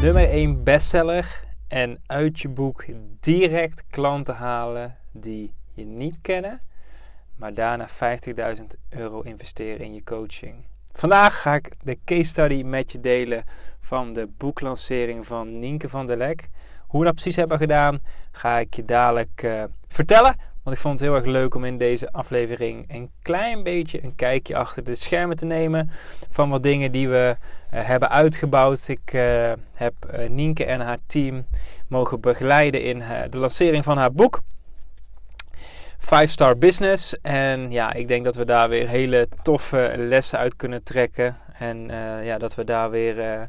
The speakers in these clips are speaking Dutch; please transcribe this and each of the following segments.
Nummer 1 bestseller en uit je boek direct klanten halen die je niet kennen, maar daarna 50.000 euro investeren in je coaching. Vandaag ga ik de case study met je delen van de boeklancering van Nienke van der Lek. Hoe we dat precies hebben gedaan, ga ik je dadelijk uh, vertellen. Want ik vond het heel erg leuk om in deze aflevering een klein beetje een kijkje achter de schermen te nemen van wat dingen die we hebben uitgebouwd. Ik uh, heb uh, Nienke en haar team mogen begeleiden in de lancering van haar boek. Five Star Business. En ja, ik denk dat we daar weer hele toffe lessen uit kunnen trekken. En ja, dat we daar weer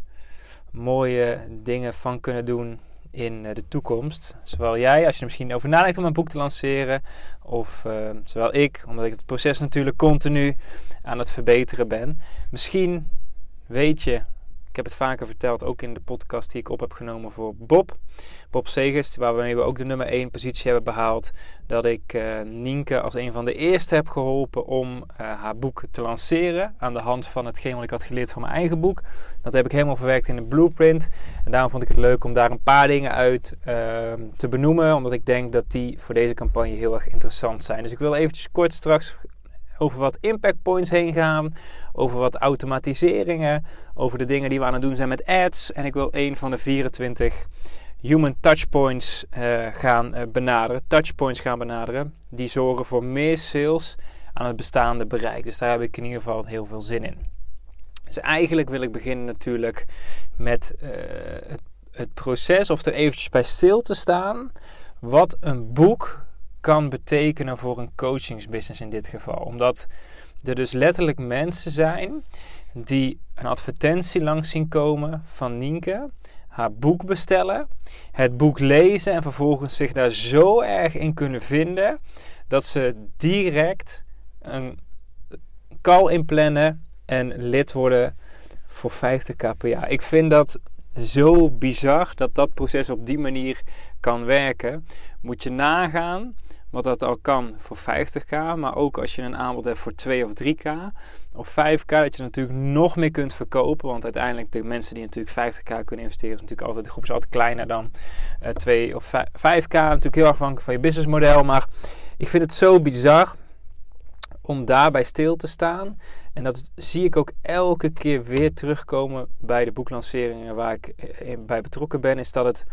mooie dingen van kunnen doen in de toekomst. Zowel jij, als je er misschien over nadenkt om een boek te lanceren, of zowel ik, omdat ik het proces natuurlijk continu aan het verbeteren ben. Misschien weet je, ik heb het vaker verteld, ook in de podcast die ik op heb genomen voor Bob. Bob Segest, waarmee we ook de nummer 1 positie hebben behaald. Dat ik uh, Nienke als een van de eerste heb geholpen om uh, haar boek te lanceren. Aan de hand van hetgeen wat ik had geleerd van mijn eigen boek. Dat heb ik helemaal verwerkt in een blueprint. En daarom vond ik het leuk om daar een paar dingen uit uh, te benoemen. Omdat ik denk dat die voor deze campagne heel erg interessant zijn. Dus ik wil eventjes kort straks over wat impact points heen gaan, over wat automatiseringen, over de dingen die we aan het doen zijn met ads. En ik wil een van de 24 human touchpoints uh, gaan uh, benaderen, touchpoints gaan benaderen, die zorgen voor meer sales aan het bestaande bereik. Dus daar heb ik in ieder geval heel veel zin in. Dus eigenlijk wil ik beginnen natuurlijk met uh, het, het proces, of er eventjes bij stil te staan, wat een boek kan betekenen voor een coachingsbusiness in dit geval. Omdat er dus letterlijk mensen zijn die een advertentie langs zien komen van Nienke, haar boek bestellen, het boek lezen en vervolgens zich daar zo erg in kunnen vinden dat ze direct een call inplannen en lid worden voor 50k per. Ik vind dat zo bizar dat dat proces op die manier kan werken. Moet je nagaan wat dat al kan voor 50k, maar ook als je een aanbod hebt voor 2 of 3k of 5k, dat je natuurlijk nog meer kunt verkopen. Want uiteindelijk de mensen die natuurlijk 50k kunnen investeren, natuurlijk altijd, de groep is altijd kleiner dan uh, 2 of 5k. Natuurlijk heel afhankelijk van je businessmodel, maar ik vind het zo bizar om daarbij stil te staan. En dat zie ik ook elke keer weer terugkomen bij de boeklanceringen waar ik bij betrokken ben, is dat het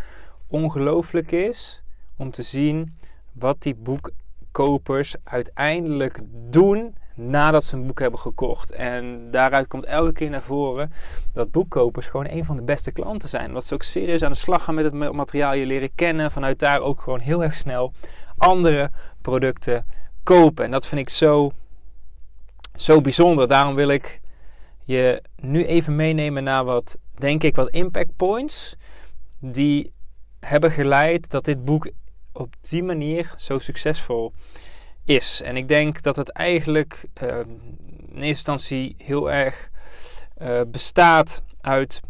ongelooflijk is om te zien wat die boekkopers uiteindelijk doen nadat ze een boek hebben gekocht. En daaruit komt elke keer naar voren dat boekkopers gewoon een van de beste klanten zijn. Wat ze ook serieus aan de slag gaan met het materiaal je leren kennen. Vanuit daar ook gewoon heel erg snel andere producten kopen. En dat vind ik zo, zo bijzonder. Daarom wil ik je nu even meenemen naar wat, denk ik, wat impact points. Die hebben geleid dat dit boek op die manier zo succesvol is. En ik denk dat het eigenlijk uh, in eerste instantie heel erg uh, bestaat uit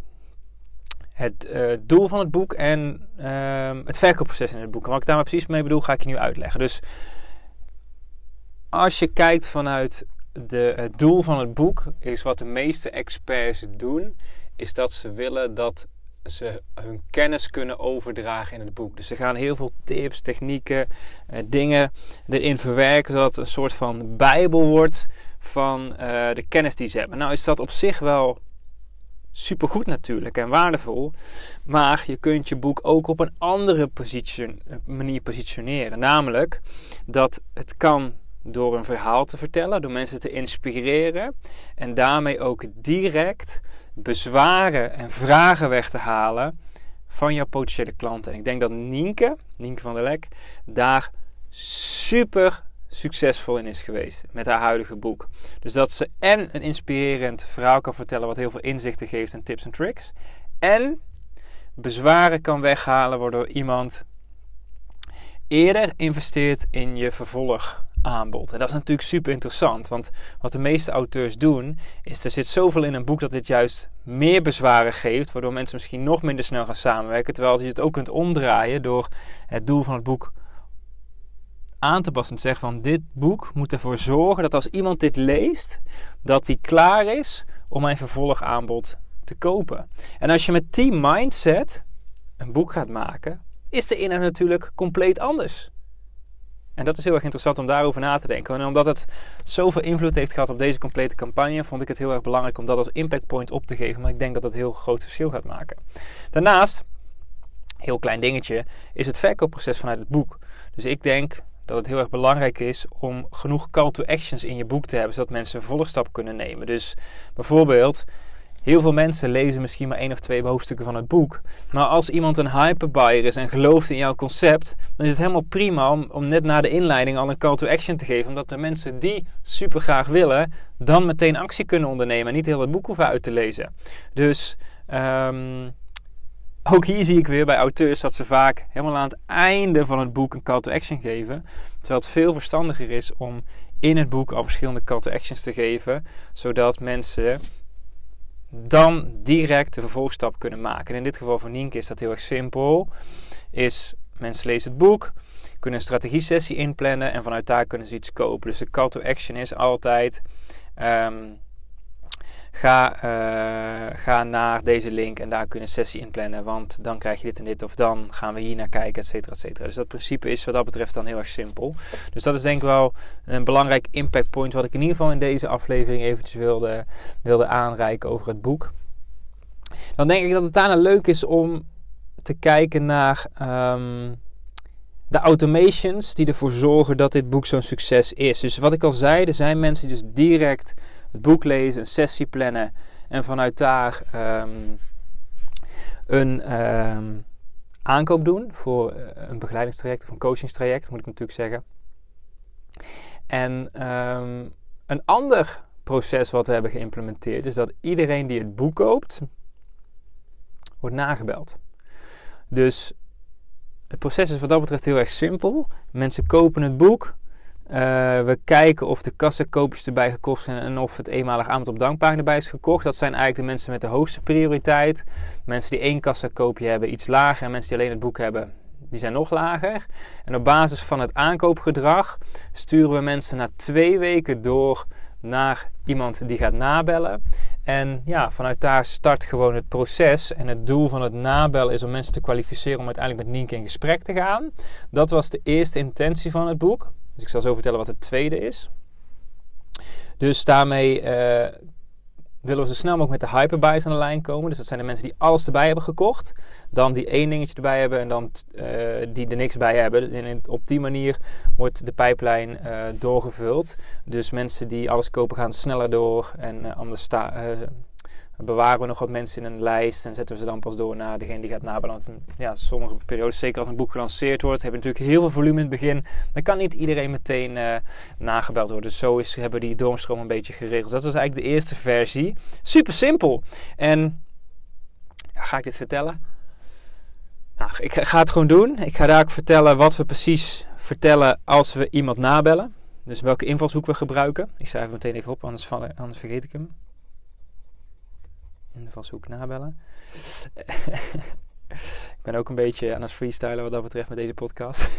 het uh, doel van het boek en ehm, het verkoopproces in het boek. En wat ik daar precies mee bedoel, ga ik je nu uitleggen. Dus als je kijkt vanuit de, het doel van het boek, is wat de meeste experts doen, is dat ze willen dat ze hun kennis kunnen overdragen in het boek. Dus ze gaan heel veel tips, technieken, eh, dingen erin verwerken, zodat het een soort van bijbel wordt van eh, de kennis die ze hebben. Nou is dat op zich wel supergoed natuurlijk en waardevol, maar je kunt je boek ook op een andere position, manier positioneren. Namelijk dat het kan door een verhaal te vertellen, door mensen te inspireren en daarmee ook direct bezwaren en vragen weg te halen van jouw potentiële klanten. En ik denk dat Nienke, Nienke van der Lek, daar super succesvol in is geweest met haar huidige boek. Dus dat ze en een inspirerend verhaal kan vertellen wat heel veel inzichten geeft en tips en tricks. En bezwaren kan weghalen waardoor iemand eerder investeert in je vervolgaanbod. En dat is natuurlijk super interessant, want wat de meeste auteurs doen, is er zit zoveel in een boek dat dit juist meer bezwaren geeft, waardoor mensen misschien nog minder snel gaan samenwerken. Terwijl je het ook kunt omdraaien door het doel van het boek aan te passen. En te zeggen van dit boek moet ervoor zorgen dat als iemand dit leest, dat hij klaar is om mijn vervolgaanbod te kopen. En als je met die mindset een boek gaat maken, is de inhoud natuurlijk compleet anders. En dat is heel erg interessant om daarover na te denken. En omdat het zoveel invloed heeft gehad op deze complete campagne, vond ik het heel erg belangrijk om dat als impact point op te geven. Maar ik denk dat dat heel groot verschil gaat maken. Daarnaast, heel klein dingetje, is het verkoopproces vanuit het boek. Dus ik denk dat het heel erg belangrijk is om genoeg call to actions in je boek te hebben, zodat mensen een volgstap kunnen nemen. Dus bijvoorbeeld, Heel veel mensen lezen misschien maar één of twee hoofdstukken van het boek. Maar als iemand een hyperbuyer is en gelooft in jouw concept, dan is het helemaal prima om, om net na de inleiding al een call to action te geven. Omdat de mensen die super graag willen, dan meteen actie kunnen ondernemen en niet heel het boek hoeven uit te lezen. Dus um, ook hier zie ik weer bij auteurs dat ze vaak helemaal aan het einde van het boek een call to action geven. Terwijl het veel verstandiger is om in het boek al verschillende call to actions te geven, zodat mensen dan direct de vervolgstap kunnen maken. En in dit geval voor Nienke is dat heel erg simpel. Is mensen lezen het boek, kunnen een strategie-sessie inplannen en vanuit daar kunnen ze iets kopen. Dus de call to action is altijd um, Ga, uh, ga naar deze link en daar kun een sessie inplannen. Want dan krijg je dit en dit. Of dan gaan we hier naar kijken, et cetera, et cetera. Dus dat principe is wat dat betreft dan heel erg simpel. Dus dat is denk ik wel een belangrijk impact point. Wat ik in ieder geval in deze aflevering eventjes wilde, wilde aanreiken over het boek. Dan denk ik dat het daarna leuk is om te kijken naar... Um, de automations die ervoor zorgen dat dit boek zo'n succes is. Dus wat ik al zei, er zijn mensen die dus direct het boek lezen, een sessie plannen en vanuit daar ehm, een um, aankoop doen voor eh, een begeleidingstraject of een coachingstraject, moet ik natuurlijk zeggen. En um, een ander proces wat we hebben geïmplementeerd is dat iedereen die het boek koopt, wordt nagebeld. Dus het proces is wat dat betreft heel erg simpel. Mensen kopen het boek, uh, we kijken of de kassakoopjes erbij gekocht zijn en of het eenmalig aanbod op dankpagina erbij is gekocht. Dat zijn eigenlijk de mensen met de hoogste prioriteit. Mensen die één kassakoopje hebben iets lager en mensen die alleen het boek hebben, die zijn nog lager. En op basis van het aankoopgedrag sturen we mensen na twee weken door naar iemand die gaat nabellen. En ja, vanuit daar start gewoon het proces. En het doel van het nabellen is om mensen te kwalificeren om uiteindelijk met Nienke in gesprek te gaan. Dat was de eerste intentie van het boek. Dus ik zal zo vertellen wat het tweede is. Dus daarmee uh, willen we zo snel mogelijk met de hyperbuys aan de lijn komen. Dus dat zijn de mensen die alles erbij hebben gekocht. Dan die één dingetje erbij hebben en dan uh, die er niks bij hebben. En op die manier wordt de pijplijn uh, doorgevuld. Dus mensen die alles kopen gaan sneller door. En anders bewaren we nog wat mensen in een lijst en zetten we ze dan pas door naar degene die gaat nabellen. ja, sommige periodes, zeker als een boek gelanceerd wordt, hebben natuurlijk heel veel volume in het begin. Dan kan niet iedereen meteen uh, nagebeld worden. Dus zo is, hebben we die doornstroom een beetje geregeld. Dat was eigenlijk de eerste versie. Super simpel. En ga ik dit vertellen? Nou, ik ga het gewoon doen. Ik ga daar ook vertellen wat we precies vertellen als we iemand nabellen. Dus welke invalshoek we gebruiken. Ik schrijf het meteen even op, anders, vallen, anders vergeet ik hem in de vasthoek nabellen. ik ben ook een beetje aan het freestylen wat dat betreft met deze podcast.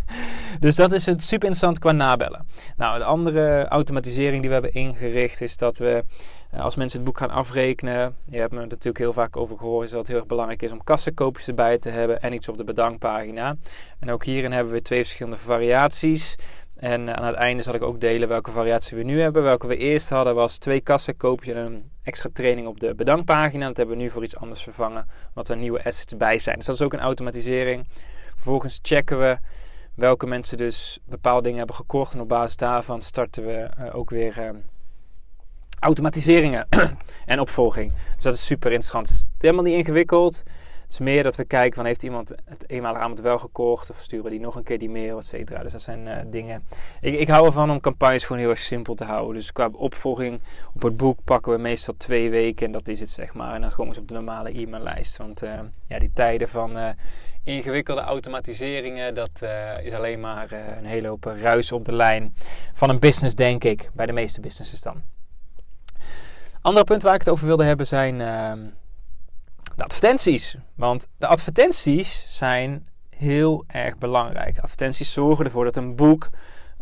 dus dat is het super interessant qua nabellen. Nou, de andere automatisering die we hebben ingericht is dat we eh, als mensen het boek gaan afrekenen, je hebt me natuurlijk heel vaak over gehoord, is dat het heel erg belangrijk is om kassenkoopjes erbij te hebben en iets op de bedankpagina. En ook hierin hebben we twee verschillende variaties. En eh, aan het einde zal ik ook delen welke variatie we nu hebben. Welke we eerst hadden was twee kassenkoopjes en een extra training op de bedankpagina. Dat hebben we nu voor iets anders vervangen, omdat er nieuwe assets bij zijn. Dus dat is ook een automatisering. Vervolgens checken we welke mensen dus bepaalde dingen hebben gekocht. En op basis daarvan starten we uh, ook weer uh, automatiseringen en opvolging. Dus dat is super interessant. Het is helemaal niet ingewikkeld. Het is meer dat we kijken van heeft iemand het eenmalige aanbod wel gekocht of sturen die nog een keer die mail, et cetera. Dus dat zijn uh, dingen. Ik, ik hou ervan om campagnes gewoon heel erg simpel te houden. Dus qua opvolging op het boek pakken we meestal twee weken en dat is het zeg maar. En dan komen ze op de normale e-maillijst. Want uh, ja, die tijden van uh, ingewikkelde automatiseringen, dat is alleen maar een hele hoop ruis op de lijn van een business, denk ik. Bij de meeste businesses dan. Andere punten waar ik het over wilde hebben zijn ehm, de advertenties. Want de advertenties zijn heel erg belangrijk. Advertenties zorgen ervoor dat een boek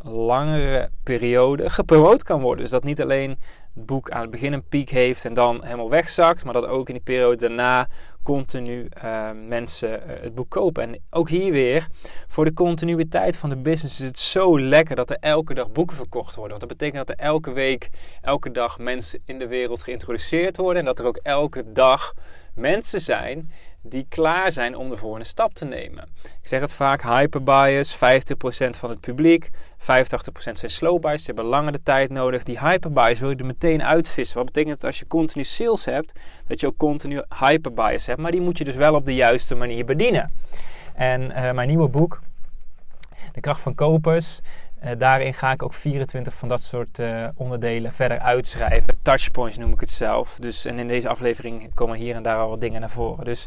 langere periode gepromoot kan worden. Dus dat niet alleen het boek aan het begin een piek heeft en dan helemaal wegzakt, maar dat ook in die periode daarna continu uh, mensen uh, het boek kopen. En ook hier weer, voor de continuïteit van de business is het zo lekker dat er elke dag boeken verkocht worden. Want dat betekent dat er elke week, elke dag mensen in de wereld geïntroduceerd worden en dat er ook elke dag mensen zijn die klaar zijn om de volgende stap te nemen. Ik zeg het vaak, hyperbias, 50% van het publiek, 85% zijn slow buyers, ze hebben langer de tijd nodig. Die hyperbias wil je er meteen uitvissen. Wat betekent dat als je continu sales hebt, dat je ook continu hyperbias hebt. Maar die moet je dus wel op de juiste manier bedienen. En uh, mijn nieuwe boek, De kracht van kopers, uh, daarin ga ik ook 24 van dat soort uh, onderdelen verder uitschrijven. Touchpoints noem ik het zelf. Dus, en in deze aflevering komen hier en daar al wat dingen naar voren. Dus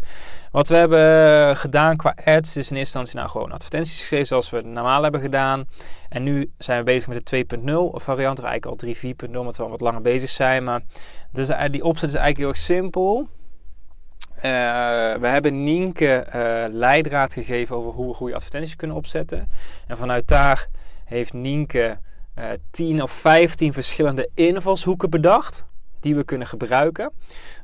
wat we hebben gedaan qua ads is in eerste instantie nou gewoon advertenties geschreven zoals we normaal hebben gedaan. En nu zijn we bezig met de 2.0 variant, of eigenlijk al 3, 4.0, omdat we wat langer bezig zijn. Maar die opzet is eigenlijk heel erg simpel. We hebben Nienke leidraad gegeven over hoe we goede advertenties kunnen opzetten. En vanuit daar heeft Nienke uh, 10 of 15 verschillende invalshoeken bedacht die we kunnen gebruiken.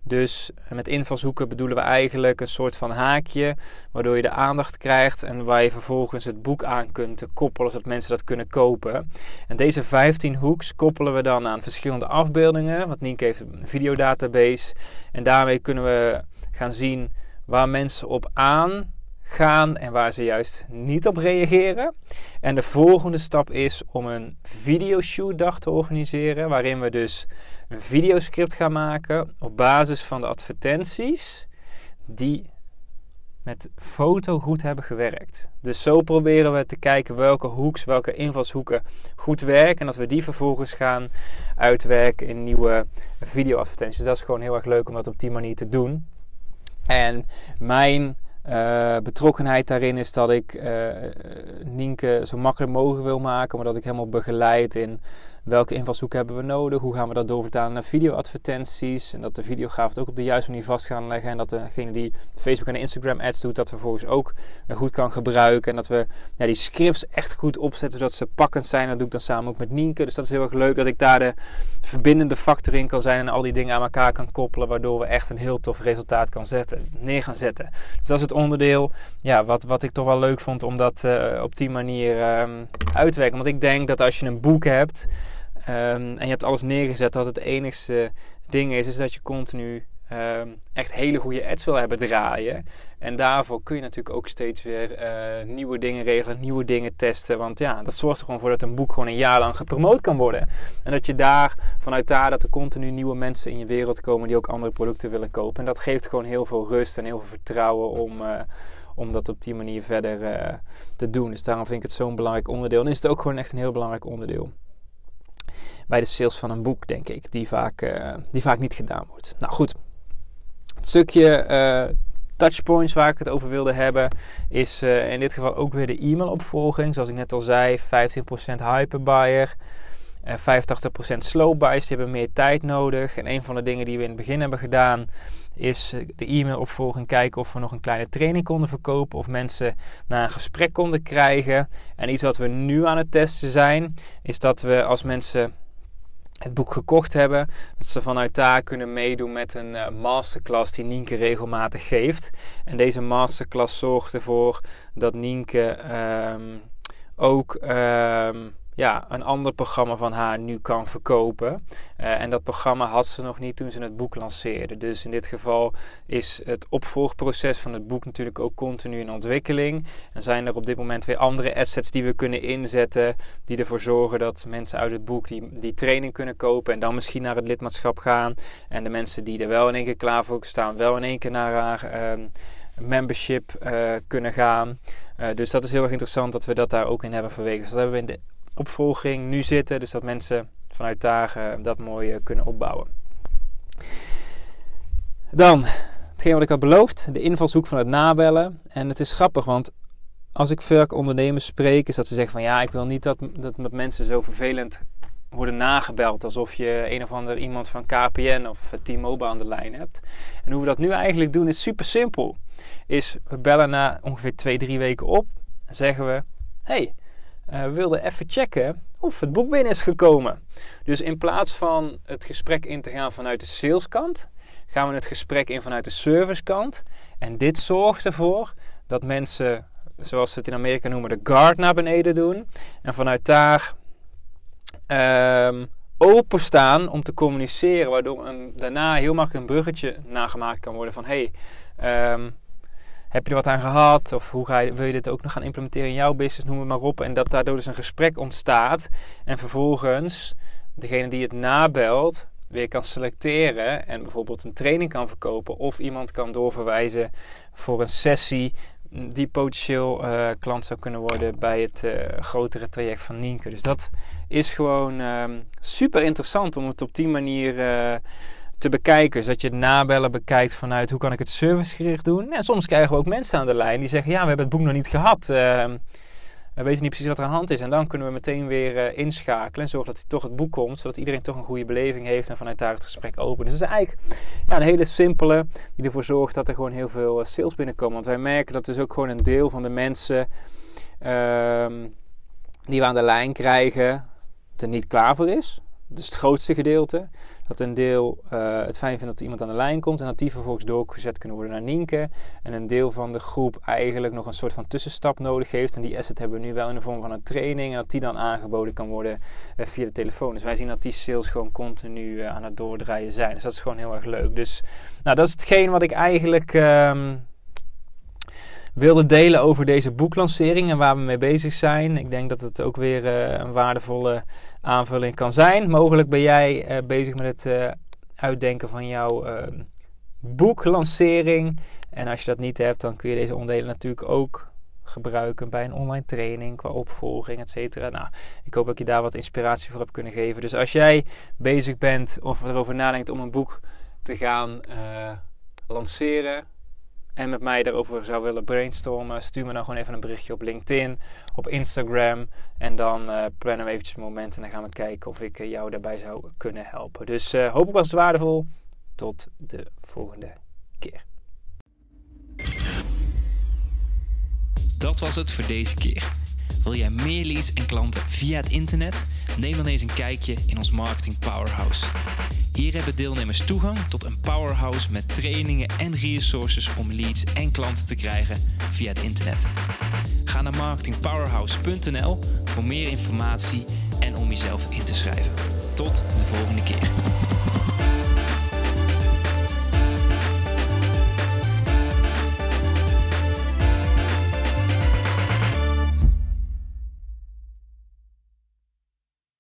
Dus met invalshoeken bedoelen we eigenlijk een soort van haakje waardoor je de aandacht krijgt en waar je vervolgens het boek aan kunt koppelen zodat mensen dat kunnen kopen. En deze 15 hoeks koppelen we dan aan verschillende afbeeldingen, want Nienke heeft een videodatabase en daarmee kunnen we gaan zien waar mensen op aan gaan en waar ze juist niet op reageren. En de volgende stap is om een videoshootdag te organiseren, waarin we dus een videoscript gaan maken op basis van de advertenties die met foto goed hebben gewerkt. Dus zo proberen we te kijken welke hoeks, welke invalshoeken goed werken en dat we die vervolgens gaan uitwerken in nieuwe videoadvertenties. Dat is gewoon heel erg leuk om dat op die manier te doen. En mijn uh, betrokkenheid daarin is dat ik uh, Nienke zo makkelijk mogelijk wil maken, maar dat ik helemaal begeleid in welke invalshoek hebben we nodig, hoe gaan we dat doorvertalen naar videoadvertenties en dat de videograaf het ook op de juiste manier vast gaan leggen en dat degene die Facebook en Instagram ads doet, dat vervolgens ook goed kan gebruiken en dat we ja, die scripts echt goed opzetten zodat ze pakkend zijn. Dat doe ik dan samen ook met Nienke, dus dat is heel erg leuk dat ik daar de verbindende factor in kan zijn en al die dingen aan elkaar kan koppelen, waardoor we echt een heel tof resultaat kan zetten, neer gaan zetten. Dus dat is het onderdeel ja, wat, wat ik toch wel leuk vond om dat uh, op die manier um, uit te werken. Want ik denk dat als je een boek hebt en je hebt alles neergezet, dat het enigste ding is, is dat je continu um, echt hele goede ads wil hebben draaien. En daarvoor kun je natuurlijk ook steeds weer uh, nieuwe dingen regelen, nieuwe dingen testen. Want ja, dat zorgt er gewoon voor dat een boek gewoon een jaar lang gepromoot kan worden. En dat je daar, vanuit daar, dat er continu nieuwe mensen in je wereld komen die ook andere producten willen kopen. En dat geeft gewoon heel veel rust en heel veel vertrouwen om. Uh, om dat op die manier verder uh, te doen. Dus daarom vind ik het zo'n belangrijk onderdeel. En is het ook gewoon echt een heel belangrijk onderdeel. Bij de sales van een boek, denk ik, die vaak, uh, die vaak niet gedaan wordt. Nou goed, het stukje uh, touchpoints waar ik het over wilde hebben, is uh, in dit geval ook weer de e-mailopvolging. Zoals ik net al zei, 15% hyperbuyer. 85% slow buyers die hebben meer tijd nodig. En een van de dingen die we in het begin hebben gedaan is de e-mailopvolging kijken of we nog een kleine training konden verkopen of mensen naar een gesprek konden krijgen. En iets wat we nu aan het testen zijn, is dat we als mensen het boek gekocht hebben, dat ze vanuit daar kunnen meedoen met een uh, masterclass die Nienke regelmatig geeft. En deze masterclass zorgt ervoor dat Nienke um, ook um, ja, een ander programma van haar nu kan verkopen. Uh, en dat programma had ze nog niet toen ze het boek lanceerde. Dus in dit geval is het opvolgproces van het boek natuurlijk ook continu in ontwikkeling. En zijn er op dit moment weer andere assets die we kunnen inzetten. Die ervoor zorgen dat mensen uit het boek die, die training kunnen kopen. En dan misschien naar het lidmaatschap gaan. En de mensen die er wel in één keer klaar voor staan, wel in één keer naar haar. Uh, membership kunnen gaan. dus dat is heel erg interessant dat we dat daar ook in hebben verwegen. Dus dat hebben we in de opvolging nu zitten. Dus dat mensen vanuit daar dat mooi kunnen opbouwen. Dan, hetgeen wat ik had beloofd, de invalshoek van het nabellen. En het is grappig, want als ik veel ondernemers spreek, is dat ze zeggen van ja, ik wil niet dat, dat, dat mensen zo vervelend worden nagebeld. Alsof je een of ander iemand van KPN of T-Mobile aan de lijn hebt. En hoe we dat nu eigenlijk doen is super simpel. Is we bellen na ongeveer twee, drie weken op. En zeggen we, hey, we wilden even checken of het boek binnen is gekomen. Dus in plaats van het gesprek in te gaan vanuit de saleskant, gaan we het gesprek in vanuit de servicekant. En dit zorgt ervoor dat mensen, zoals ze het in Amerika noemen, de guard naar beneden doen. En vanuit daar um, openstaan om te communiceren. Waardoor een, daarna heel makkelijk een bruggetje nagemaakt kan worden van... Hey, ehm, heb je er wat aan gehad? Of hoe ga je, wil je dit ook nog gaan implementeren in jouw business? Noem het maar op. En dat daardoor dus een gesprek ontstaat. En vervolgens degene die het nabelt weer kan selecteren en bijvoorbeeld een training kan verkopen of iemand kan doorverwijzen voor een sessie die potentieel uh, klant zou kunnen worden bij het uh, grotere traject van Nienke. Dus dat is gewoon uh, super interessant om het op die manier uh, te bekijken. Zodat je het nabellen bekijkt vanuit hoe kan ik het servicegericht doen. En soms krijgen we ook mensen aan de lijn die zeggen: Ja, we hebben het boek nog niet gehad. Ehm, we weten niet precies wat er aan de hand is. En dan kunnen we meteen weer uh, inschakelen en zorgen dat hij toch het boek komt, zodat iedereen toch een goede beleving heeft en vanuit daar het gesprek opent. Dus het is eigenlijk ja, een hele simpele die ervoor zorgt dat er gewoon heel veel uh, sales binnenkomen. Want wij merken dat dus ook gewoon een deel van de mensen uh, die we aan de lijn krijgen, er niet klaar voor is. Dus het grootste gedeelte dat een deel uh, het fijn vindt dat iemand aan de lijn komt en dat die vervolgens doorgezet kunnen worden naar Nienke. En een deel van de groep eigenlijk nog een soort van tussenstap nodig heeft. En die asset hebben we nu wel in de vorm van een training en dat die dan aangeboden kan worden uh, via de telefoon. Dus wij zien dat die sales gewoon continu uh, aan het doordraaien zijn. Dus dat is gewoon heel erg leuk. Dus nou, dat is hetgeen wat ik eigenlijk. Um, wilde delen over deze boeklancering en waar we mee bezig zijn. Ik denk dat het ook weer een waardevolle aanvulling kan zijn. Mogelijk ben jij uh, bezig met het uh, uitdenken van jouw ehm, boeklancering. En als je dat niet hebt, dan kun je deze onderdelen natuurlijk ook gebruiken bij een online training, qua opvolging, et cetera. Nou, ik hoop dat ik je daar wat inspiratie voor heb kunnen geven. Dus als jij bezig bent of erover nadenkt om een boek te gaan lanceren, en met mij daarover zou willen brainstormen, stuur me dan gewoon even een berichtje op LinkedIn, op Instagram. En dan uh, plannen we eventjes een moment en dan gaan we kijken of ik uh, jou daarbij zou kunnen helpen. Dus uh, hopelijk was het waardevol. Tot de volgende keer. Dat was het voor deze keer. Wil jij meer leads en klanten via het internet? Neem dan eens een kijkje in ons Marketing Powerhouse. Hier hebben deelnemers toegang tot een powerhouse met trainingen en resources om leads en klanten te krijgen via het internet. Ga naar marketingpowerhouse.nl voor meer informatie en om jezelf in te schrijven. Tot de volgende keer.